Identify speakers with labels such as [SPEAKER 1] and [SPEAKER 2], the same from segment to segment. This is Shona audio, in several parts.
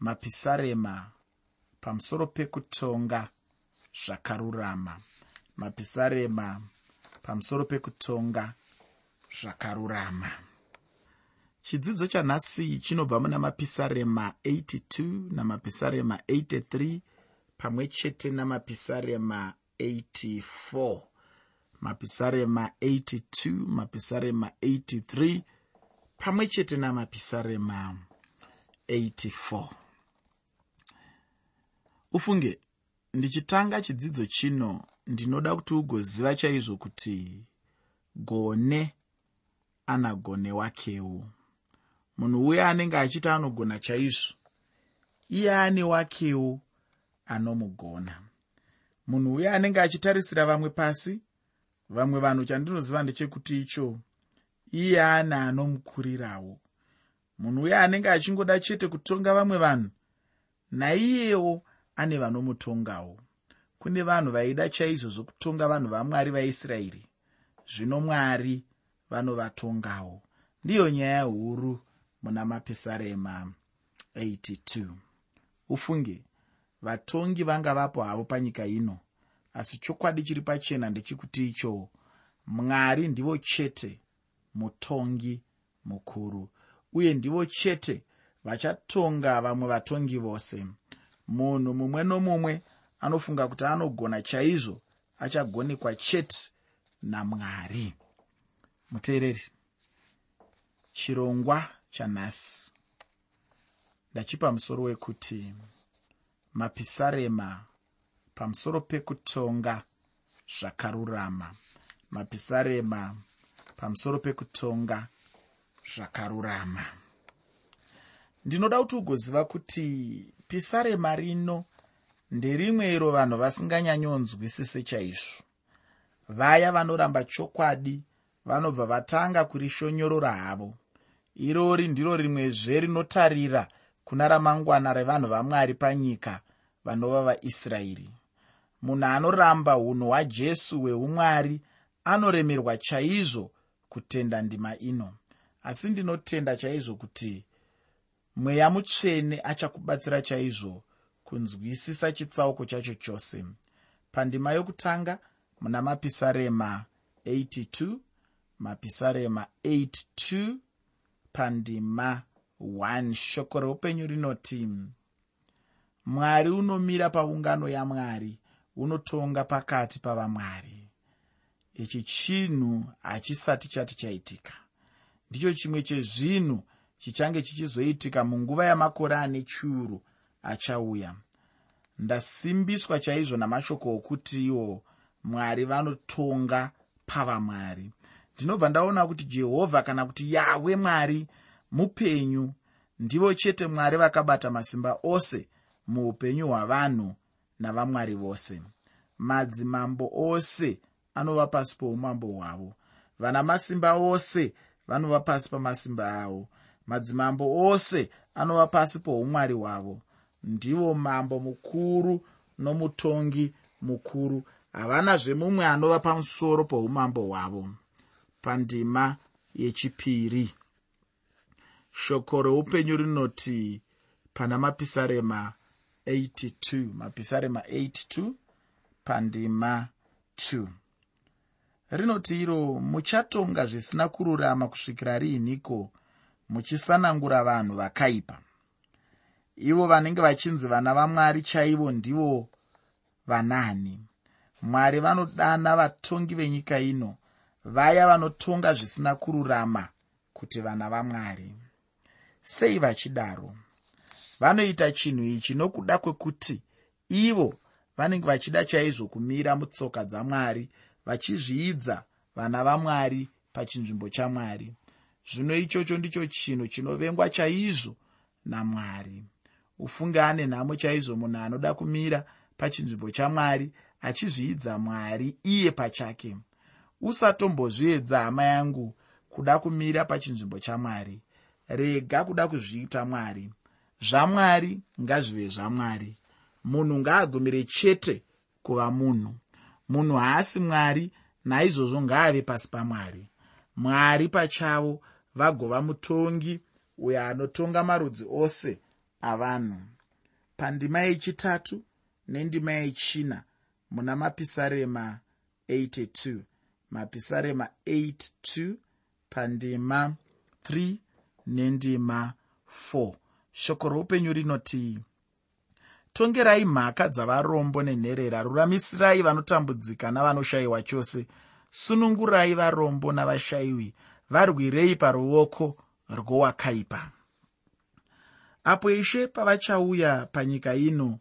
[SPEAKER 1] mapisarema pamusoro pekutonga zvakarurama. Mapisarema pamusoro pekutonga zvakarurama. Chidzidzo chanhasi chinobva muna mapisarema 82 namapisarema 83 pamwe chete namapisarema 84 mapisarema 82 mapisarema 83 pamwe chete namapisarema 84 ufunge ndichitanga chidzidzo chino ndinoda kuti ugoziva chaizvo kuti gone ana gone wakewo munhu uya anenge achiti anogona chaizvo iye ane wakewo anomugona. Munhu uya anenge achitarisira vamwe pasi vamwe vanhu chandinoziva ndechekuti icho iye ane anomukurirawo munhu uya anenge achingoda chete kutonga vamwe vanhu naiyewo ane vanomutongawo. Kune vanhu vaida chaizvo zvokutonga vanhu vamwari vaisraeri. Zvino mwari vanovatongawo. Ndiyo nyaya huru muna mapisarema 82 ufunge vatongi vanga vapo havo panyika ino asi chokwadi chiri pachena ndechekuti icho mwari ndivo chete mutongi mukuru uye ndivo chete vachatonga vamwe vatongi vose munhu mumwe nomumwe anofunga kuti anogona chaizvo achagonekwa chete namwari. Muteereri chirongwa chanhasi. Ndachipa musoro wekuti mapisarema pamusoro pekutonga zvakarurama. Mapisarema pamusoro pekutonga zvakarurama. Ndinoda kuti ugoziva kuti pisarema rino nderimwe iro vanhu vasinganyanyonzwisise chaizvo. Vaya vanoramba chokwadi vanobva vatanga kurishonyorora havo. Irori ndiro rimwezve rinotarira kuna ramangwana revanhu vamwari panyika vanova vaisraeri. Munhu anoramba unhu hwajesu hweumwari anoremerwa chaizvo kutenda ndima ino. Asi ndinotenda chaizvo kuti mweya mutsvene achakubatsira chaizvo kunzwisisa chitsauko chacho chose. Pandima yokutanga muna mapisarema 82 mapisarema 82 pandima 1 shoko reupenyu rinoti mwari unomira paungano yamwari unotonga pakati pavamwari. Ichi chinhu hachisati chati chaitika. Ndicho chimwe chezvinhu chichange chichizoitika munguva yamakore ane chiuru achauya. Ndasimbiswa chaizvo namashoko okuti iwo mwari vanotonga pavamwari. Ndinobva ndaona kuti jehovha kana kuti yahwe mwari mupenyu ndivo chete mwari vakabata masimba ose muupenyu hwavanhu navamwari vose. Madzimambo ose anova pasi poumambo hwavo. Vana masimba ose vanova pasi pamasimba avo madzimambo ose anova pasi poumwari hwavo. Ndivo mambo mukuru nomutongi mukuru. Havana zvemumwe anova pamusoro poumambo hwavo. Pandima yechipiri. Shoko reupenyu rinoti pana mapisarema 82 mapisarema 82 pandima 2 rinoti iro muchatonga zvisina kururama kusvikira riiniko muchisanangura vanhu vakaipa. Ivo vanenge vachinzi vana vamwari chaivo ndivo vanani. Mwari vanodana vatongi venyika ino. Vaya vanotonga zvisina kururama kuti vana vamwari. Sei vachidaro? Vanoita chinhu ichi nokuda kwekuti ivo vanenge vachida chaizvo kumira mutsoka dzamwari vachizviidza vana vamwari pachinzvimbo chamwari zvino ichocho ndicho chinhu chinovengwa chaizvo namwari. Ufunge ane nhamo chaizvo munhu anoda kumira pachinzvimbo chamwari achizviidza mwari iye pachake. Usatombozviedza hama yangu kuda kumira pachinzvimbo chamwari. Rega kuda kuzviita mwari. Zvamwari ngazvive zvamwari munhu ngaagumire chete kuva munhu. Munhu haasi mwari naizvozvo ngaave pasi pamwari. Mwari pachavo vagova mutongi uyo anotonga marudzi ose avanhu. Pandima yechitatu nendima yechina muna mapisarema 82 mapisarema 82 pandima 3 nendima 4 shoko roupenyu rinoti tongerai mhaka dzavarombo nenherera. Ruramisirai vanotambudzika navanoshayiwa chose. Sunungurai varombo navashayiwi varwirei paruoko rwowakaipa. Apo ishe pavachauya panyika ino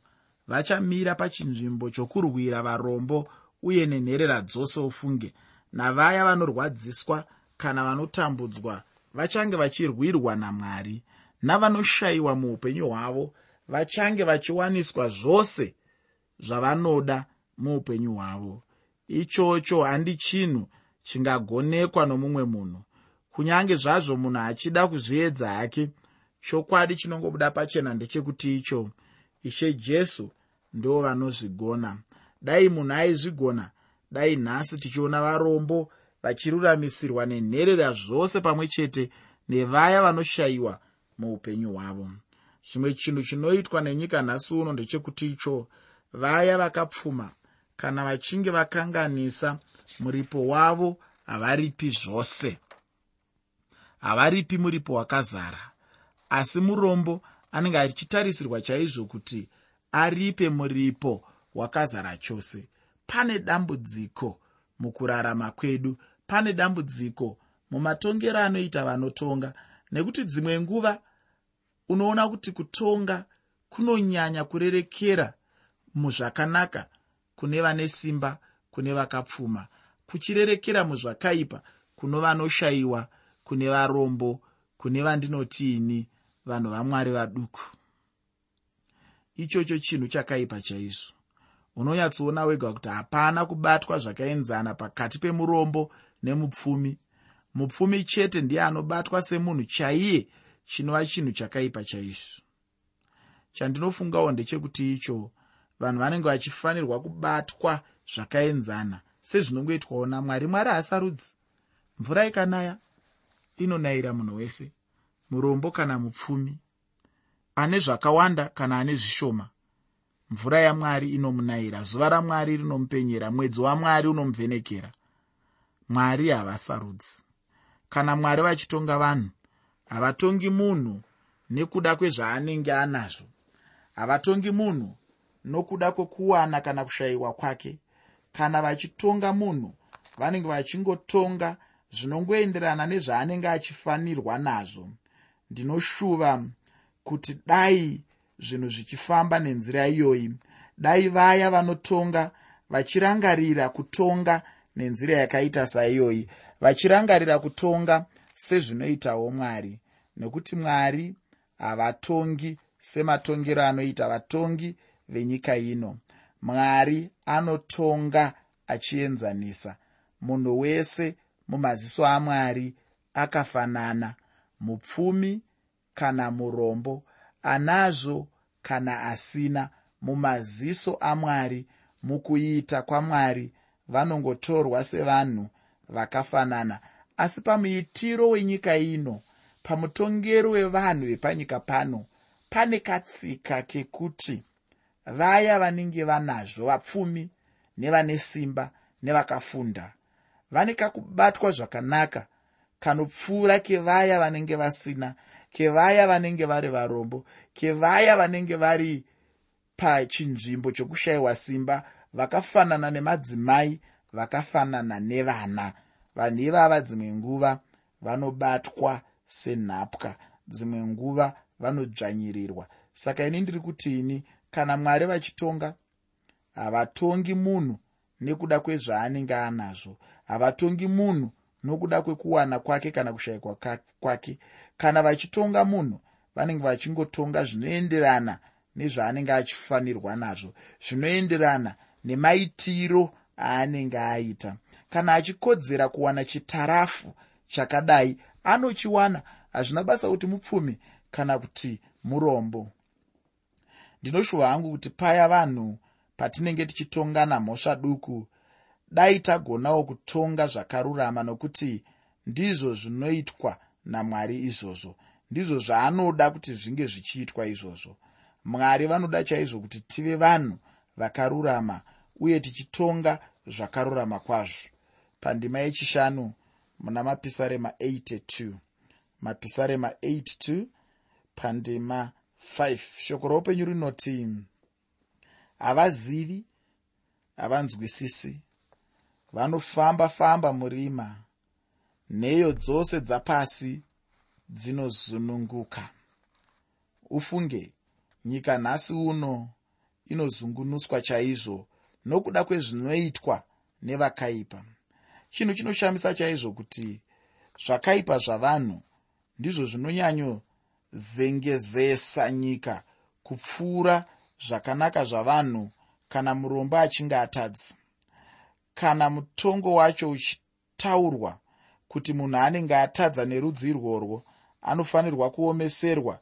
[SPEAKER 1] vachamira pachinzvimbo chokurwira varombo uye nenherera dzose ufunge navaya vanorwadziswa kana vanotambudzwa vachange vachirwirwa namwari navanoshayiwa muupenyu hwavo vachange vachiwaniswa zvose zvavanoda muupenyu hwavo. Ichocho handi chinhu chingagonekwa nomumwe munhu kunyange zvazvo munhu achida kuzviedza hake chokwadi chinongobuda pachena ndechekuti icho ishe jesu ndo vanozvigona dai munhu aizvigona dai nhasi tichiona varombo vachiruramisirwa nenherera zvose pamwe chete nevaya vanoshayiwa muupenyu hwavo. Chimwe chinhu chinoitwa nenyika nhasi uno ndechekuti icho vaya vakapfuma kana vachinge vakanganisa muripo wavo havaripi zvose havaripi muripo wakazara. Asi murombo anenge achitarisirwa chaizvo kuti aripe muripo wakazara chose. Pane dambudziko mukurarama kwedu pane dambudziko mumatongero anoita vanotonga nekuti dzimwe nguva unoona kuti kutonga kunonyanya kurerekera muzvakanaka kune vane simba kune vakapfuma. Kuchirerekera muzvakaipa kuno vanoshayiwa kune varombo kune vandinotiini vanhu vamwari vaduku. Ichocho chinhu chakaipa chaizvo. Unonyatsoona wega kuti hapana kubatwa zvakaenzana pakati pemurombo nemupfumi. Mupfumi chete ndiye anobatwa semunhu chaiye chinova chinhu chakaipa chaizvo. Chandinofungawo ndechekuti icho vanhu vanenge vachifanirwa kubatwa zvakaenzana sezvinongoitwawo namwari. Mwari hasarudzi mvura ikanaya inonayira munhu wese murombo kana mupfumi ane zvakawanda kana ane zvishoma. Mvura yamwari inomunayira zuva ramwari rinomupenyera mwedzi wamwari unomuvhenekera. Mwari havasarudzi. Kana mwari vachitonga vanhu havatongi munhu nekuda kwezvaanenge anazvo. Havatongi munhu nokuda kwekuwana kana kushayiwa kwake. Kana vachitonga munhu vanenge vachingotonga zvinongoenderana nezvaanenge achifanirwa nazvo. Ndinoshuva kuti dai zvinhu zvichifamba nenzira iyoyi. Dai vaya vanotonga vachirangarira kutonga nenzira yakaita saiyoyi. Vachirangarira kutonga sezvinoitawo mwari. Nekuti mwari havatongi sematongero anoita vatongi venyika ino. Mwari anotonga achienzanisa. Munhu wese mumaziso amwari akafanana mupfumi kana murombo anazvo kana asina. Mumaziso amwari mukuita kwamwari vanongotorwa sevanhu vakafanana. Asi pamuitiro wenyika ino pamutongero wevanhu vepanyika pano pane katsika kekuti vaya vanenge vanazvo vapfumi nevane simba nevakafunda vane kakubatwa zvakanaka kanopfuura kevaya vanenge vasina kevaya vanenge vari varombo kevaya vanenge vari pachinzvimbo chokushayiwa simba vakafanana nemadzimai vakafanana nevana. Vanhu ivava dzimwe nguva vanobatwa senhapwa dzimwe nguva vanodzvanyirirwa. Saka ini ndiri kutini kana mwari vachitonga havatongi munhu nekuda kwezvaanenge anazvo. Havatongi munhu nokuda kwekuwana kwake kana kushayikwa kwake. Kana vachitonga munhu vanenge vachingotonga zvinoenderana nezvaanenge achifanirwa nazvo zvinoenderana nemaitiro aanenge aita. Kana achikodzera kuwana chitarafu chakadai anochiwana hazvina basa kuti mupfumi kana kuti murombo. Ndinoshuva hangu kuti paya vanhu patinenge tichitongana mhosva duku dai tagonawo kutonga zvakarurama nokuti ndizvo zvinoitwa namwari izvozvo. Ndizvo zvaanoda kuti zvinge zvichiitwa izvozvo. Mwari vanoda chaizvo kuti tive vanhu vakarurama uye tichitonga zvakarurama kwazvo. Pandima yechishanu muna mapisarema 82 mapisarema 82 pandima 5 shoko roupenyu rinoti havazivi havanzwisisi. Vanofamba-famba murima. Nheyo dzose dzapasi dzinozununguka. Ufunge nyika nhasi uno inozungunuswa chaizvo nokuda kwezvinoitwa nevakaipa. Chinhu chinoshamisa chaizvo kuti zvakaipa zvavanhu ndizvo zvinonyanyozengezesa nyika kupfuura zvakanaka zvavanhu kana murombo achinge atadzi kana mutongo wacho uchitaurwa kuti munhu anenge atadza nerudzi irworwo anofanirwa kuomeserwa.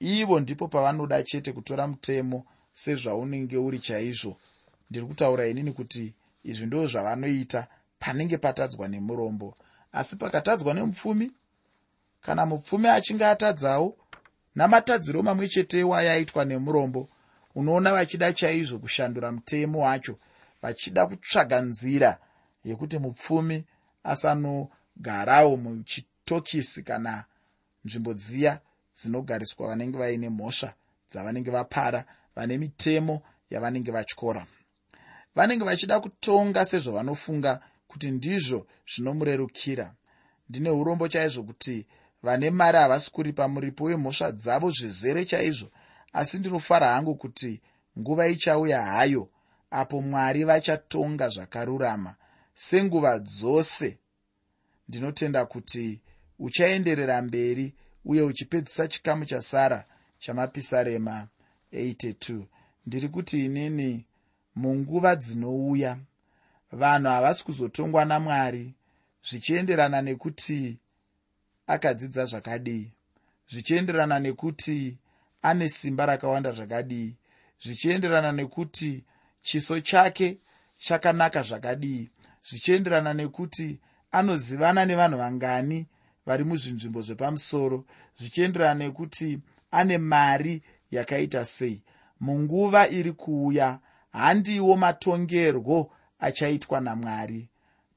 [SPEAKER 1] Ivo ndipo pavanoda chete kutora mutemo sezvaunenge uri chaizvo. Ndiri kutaura inini kuti izvi ndo zvavanoita panenge patadzwa nemurombo. Asi pakatadzwa nemupfumi kana mupfumi achinge atadzawo namatadziro mamwe chetewo ayaitwa nemurombo unoona vachida chaizvo kushandura mutemo wacho vachida kutsvaga nzira yekuti mupfumi asanogarawo muchitokisi kana nzvimbo dziya dzinogariswa vanenge vaine mhosva dzavanenge vapara vane mitemo yavanenge vatyora vanenge vachida kutonga sezvavanofunga kuti ndizvo zvinomurerukira. Ndine urombo chaizvo kuti vane mari havasi kuripa muripo wemhosva dzavo zvizere chaizvo asi ndinofara hangu kuti nguva ichauya hayo apo mwari vachatonga zvakarurama. Senguva dzose ndinotenda kuti uchaenderera mberi uye uchipedzisa chikamu chasara chamapisarema 82 ndiri kuti inini munguva dzinouya vanhu havasi kuzotongwa namwari zvichienderana nekuti akadzidza zvakadii zvichienderana nekuti ane simba rakawanda zvakadii. Zvichienderana nekuti chiso chake chakanaka zvakadii. Zvichienderana nekuti anozivana nevanhu vangani vari muzvinzvimbo zvepamusoro. Zvichienderana nekuti ane mari yakaita sei. Munguva iri kuuya handiwo matongerwo achaitwa namwari.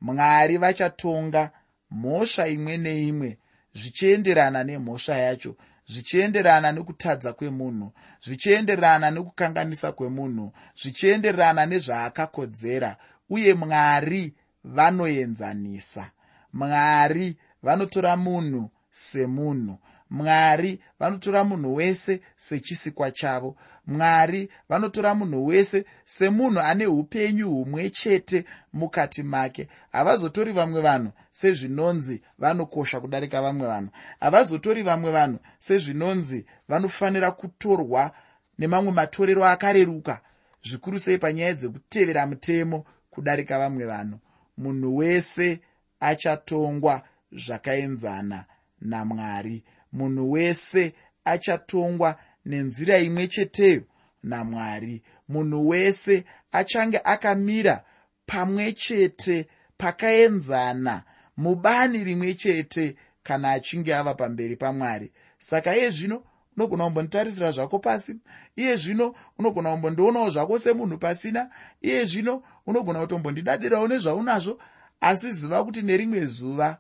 [SPEAKER 1] Mwari vachatonga mhosva imwe neimwe zvichienderana nemhosva yacho zvichienderana nekutadza kwemunhu zvichienderana nekukanganisa kwemunhu zvichienderana nezvaakakodzera uye mwari vanoenzanisa. Mwari vanotora munhu semunhu. Mwari vanotora munhu wese sechisikwa chavo mwari vanotora munhu wese semunhu ane upenyu humwe chete mukati make. Havazotori vamwe vanhu sezvinonzi vanokosha kudarika vamwe vanhu. Havazotori vamwe vanhu sezvinonzi vanofanira kutorwa nemamwe matorero akareruka zvikuru sei panyaya dzekutevera mutemo kudarika vamwe vanhu. Munhu wese achatongwa zvakaenzana namwari. Munhu wese achatongwa nenzira imwe cheteyo namwari. Munhu wese achange akamira pamwe chete pakaenzana. Mubani rimwe chete kana achinge ava pamberi pamwari. Saka iye zvino unogona kumbonditarisira zvako pasi. Iye zvino unogona kumbondionawo zvako semunhu pasina. Iye zvino unogona kutombondidadirawo nezvaunazvo. Asi ziva kuti nerimwe zuva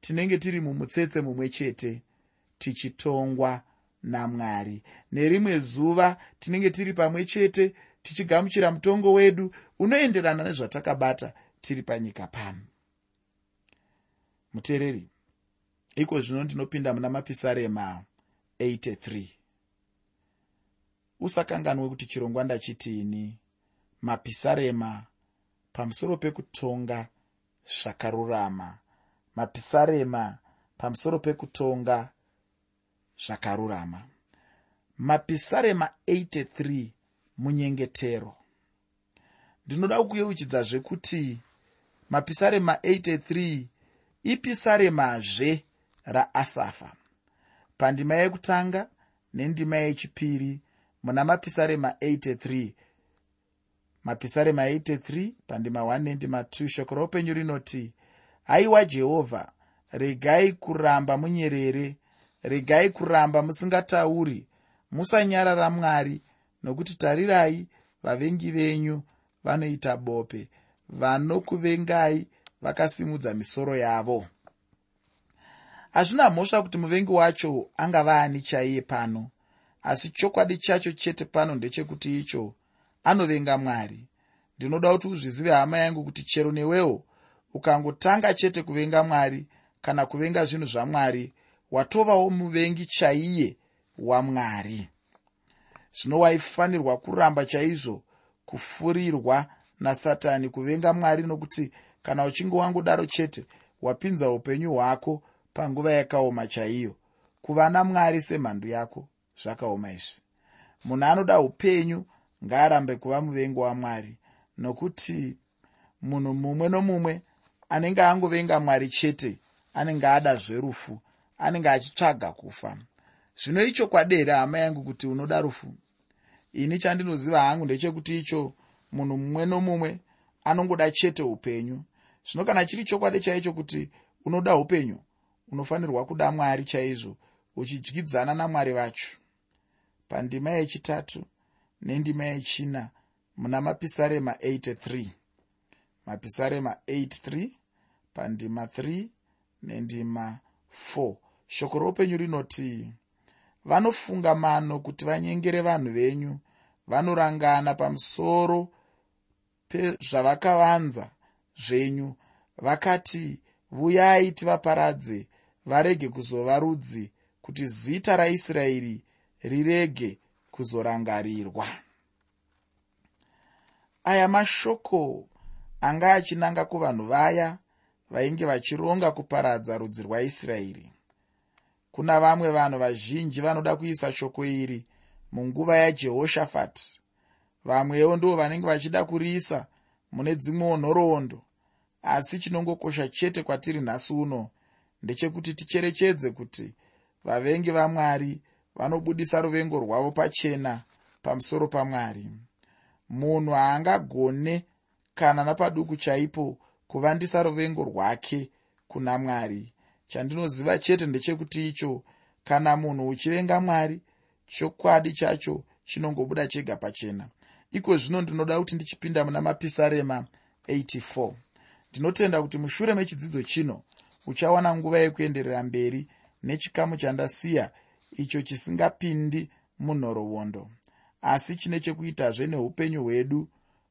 [SPEAKER 1] tinenge tiri mumutsetse mumwe chete tichitongwa namwari. Nerimwe zuva tinenge tiri pamwe chete tichigamuchira mutongo wedu unoenderana nezvatakabata tiri panyika pano. Muteereri iko zvino ndinopinda muna mapisarema 83 usakanganwe kuti chirongwa ndachitiini mapisarema pamusoro pekutonga zvakarurama. Mapisarema pamusoro pekutonga zvakarurama. Mapisarema 83 munyengetero. Ndinoda kukuyeuchidzazve kuti mapisarema 83 ipisaremazve raasafa. Pandima yekutanga nendima yechipiri muna mapisarema 83 mapisarema 83 pandima 1 nendima 2 shoko roupenyu rinoti haiwa jehovha regai kuramba munyerere regai kuramba musingatauri. Musanyarara mwari nokuti tarirai vavengi venyu vanoita bope. Vanokuvengai vakasimudza misoro yavo. Hazvina mhosva kuti muvengi wacho angava ani chaiye pano asi chokwadi chacho chete pano ndechekuti icho anovenga mwari. Ndinoda kuti uzvizive hama yangu kuti chero newewo ukangotanga chete kuvenga mwari kana kuvenga zvinhu zvamwari watovawo muvengi chaiye wamwari. Zvino waifanirwa kuramba chaizvo kufurirwa nasatani kuvenga mwari nokuti kana uchinge wangodaro chete wapinza upenyu hwako panguva yakaoma chaiyo. Kuva namwari semhandu yako zvakaoma izvi. Munhu anoda upenyu ngaarambe kuva muvengi wamwari nokuti munhu mumwe nomumwe anenge angovenga mwari chete anenge ada zverufu anenge achitsvaga kufa. Zvino ichokwadi here hama yangu kuti unoda rufu. Ini chandinoziva hangu ndechekuti icho munhu mumwe nomumwe anongoda chete upenyu. Zvino kana chiri chokwadi chaicho kuti unoda upenyu unofanirwa kuda mwari chaizvo uchidyidzana namwari vacho. Pandima yechitatu nendima yechina muna mapisarema 83 mapisarema 83 pandima 3 nendima 4 shoko roupenyu rinoti vanofunga mano kuti vanyengere vanhu venyu. Vanorangana pamusoro pezvavakavanza zvenyu. Vakati vuyai tivaparadze varege kuzova rudzi kuti zita raisraeri rirege kuzorangarirwa aya mashoko anga achinanga kuvanhu vaya vainge vachironga kuparadza rudzi rwaisraeri kuna vamwe vanhu vazhinji vanoda kuisa shoko iri munguva yajehoshafati vamwewo ndo vanenge vachida kuriisa mune dzimwewo nhoroondo asi chinongokosha chete kwatiri nhasi uno ndechekuti ticherechedze kuti vavengi vamwari vanobudisa ruvengo rwavo pachena pamusoro pamwari. Munhu haangagone kana napaduku chaipo kuvandisa ruvengo rwake kuna mwari chandinoziva chete ndechekuti icho kana munhu uchivenga mwari chokwadi chacho chinongobuda chega pachena. Iko zvino ndinoda kuti ndichipinda muna mapisarema 84 ndinotenda kuti mushure mechidzidzo chino uchawana nguva yekuenderera mberi nechikamu chandasiya icho chisingapindi munhoroondo. Asi chine chekuitazve neupenyu hwedu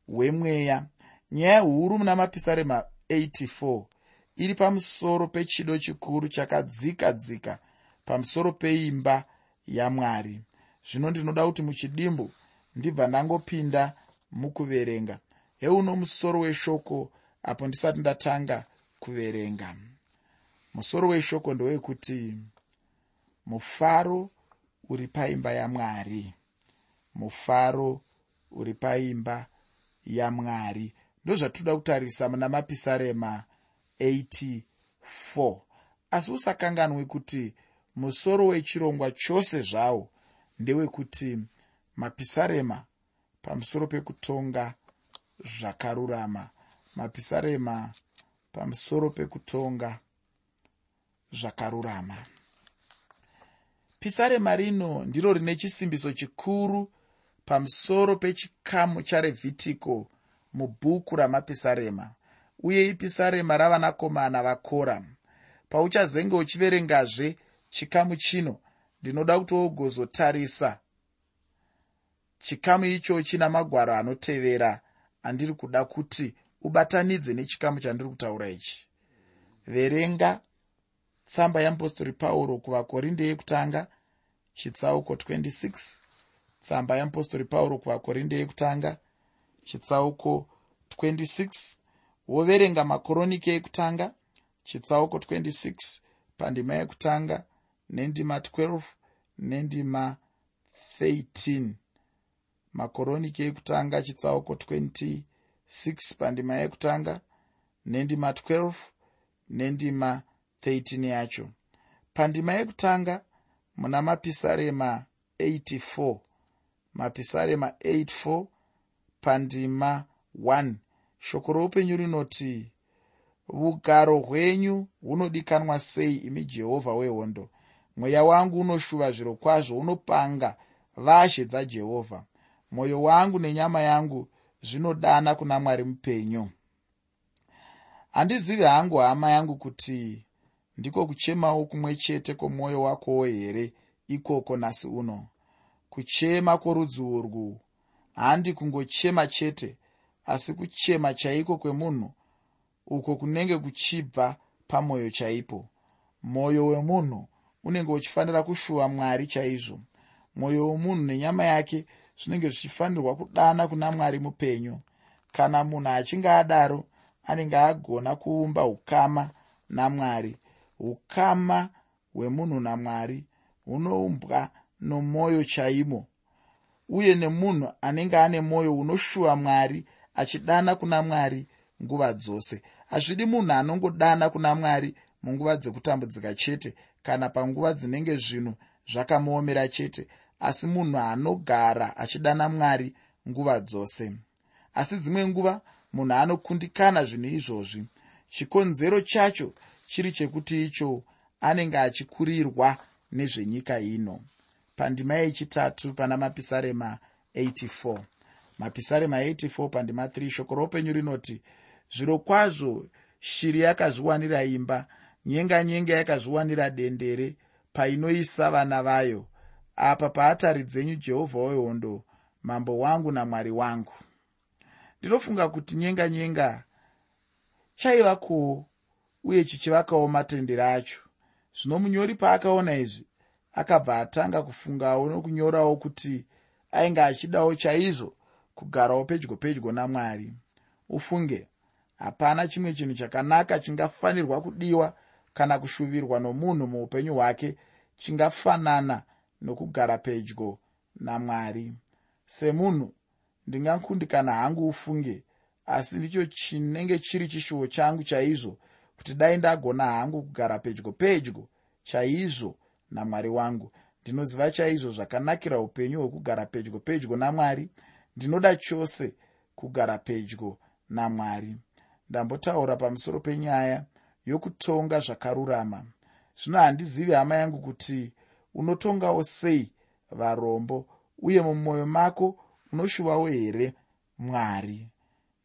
[SPEAKER 1] hwemweya. Nyaya huru muna mapisarema 84 iri pamusoro pechido chikuru chakadzika dzika pamusoro peimba yamwari. Zvino ndinoda kuti muchidimbu ndibva ndangopinda mukuverenga. Heuno musoro weshoko apo ndisati ndatanga kuverenga. Musoro weshoko ndowekuti mufaro uri paimba yamwari. Mufaro uri paimba yamwari. Ndozvatoda kutarisa muna mapisarema 84 asi usakanganwe kuti musoro wechirongwa chose zvawo ndewekuti mapisarema pamusoro pekutonga zvakarurama mapisarema pamusoro pekutonga zvakarurama. Pisarema rino ndiro rine chisimbiso chikuru pamusoro pechikamu charevhitiko mubhuku ramapisarema uye ipisarema ravanakomana vakora. Pauchazenge uchiverengazve chikamu chino ndinoda kuti wogozotarisa chikamu icho china magwaro anotevera. Andiri kuda kuti ubatanidze nechikamu chandiri kutaura ichi. Verenga tsamba yeapostori pauro kuvakorinde yekutanga chitsauko 26 tsamba yeapostori pauro kuvakorinde yekutanga chitsauko 26 woverenga makoronike ekutanga chitsauko 26 pandima yekutanga nendima 12 nendima 13 makoronike ekutanga chitsauko 26 pandima yekutanga nendima 12 nendima 13 yacho. Pandima yekutanga muna mapisarema 84 mapisarema 84 pandima 1 shoko roupenyu rinoti ugaro hwenyu hunodikanwa sei imi jehovha wehondo? Mweya wangu unoshuva zviro kwazvo unopanga vashe dzajehovha mwoyo wangu nenyama yangu zvinodana kuna mwari mupenyu. Handizivi hangu hama yangu kuti ndiko kuchemawo kumwe chete kwomwoyo wakowo here ikoko nhasi uno? Kuchema kworudzi urwu handi kungochema chete asi kuchema chaiko kwemunhu uko kunenge kuchibva pamwoyo chaipo. Mwoyo wemunhu unenge uchifanira kushuva mwari chaizvo. Mwoyo womunhu nenyama yake zvinenge zvichifanirwa kudana kuna mwari mupenyu. Kana munhu achinge adaro anenge agona kuumba ukama namwari ukama hwemunhu namwari hunoumbwa nomwoyo chaimo. Uye nemunhu anenge ane mwoyo unoshuva mwari achidana kuna mwari nguva dzose. Hazvidi munhu anongodana kuna mwari munguva dzekutambudzika chete kana panguva dzinenge zvinhu zvakamuomera chete asi munhu anogara achidana mwari nguva dzose. Asi dzimwe nguva munhu anokundikana zvinhu izvozvi. Chikonzero chacho chiri chekuti icho anenge achikurirwa nezvenyika ino. Pandima yechitatu pana mapisarema 84 mapisarema 84 pandima 3 shoko roupenyu rinoti zviro kwazvo shiri yakazviwanira imba nyenga nyenga yakazviwanira dendere painoisa vana vayo. Apa paatari dzenyu jehovha wehondo mambo wangu namwari wangu. Ndinofunga kuti nyenga nyenga chaivakowo uye chichivakawo matendere acho. Zvino munyori paakaona izvi akabva atanga kufungawo nokunyorawo kuti ainge achidawo chaizvo kugarawo pedyo pedyo namwari. Ufunge hapana chimwe chinhu chakanaka chingafanirwa kudiwa kana kushuvirwa nomunhu muupenyu hwake chingafanana nokugara pedyo namwari. Semunhu ndingakundikana hangu ufunge asi ndicho chinenge chiri chishuvo changu chaizvo kuti dai ndagona hangu kugara pedyo pedyo chaizvo namwari wangu. Ndinoziva chaizvo zvakanakira upenyu hwekugara pedyo pedyo namwari ndinoda chose kugara pedyo namwari. Ndambotaura pamusoro penyaya yokutonga zvakarurama. Zvino handizivi hama yangu kuti unotongawo sei varombo uye mumwoyo mako unoshuvawo here mwari?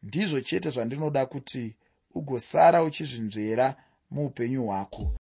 [SPEAKER 1] Ndizvo chete zvandinoda kuti ugosara uchizvinzvera muupenyu hwako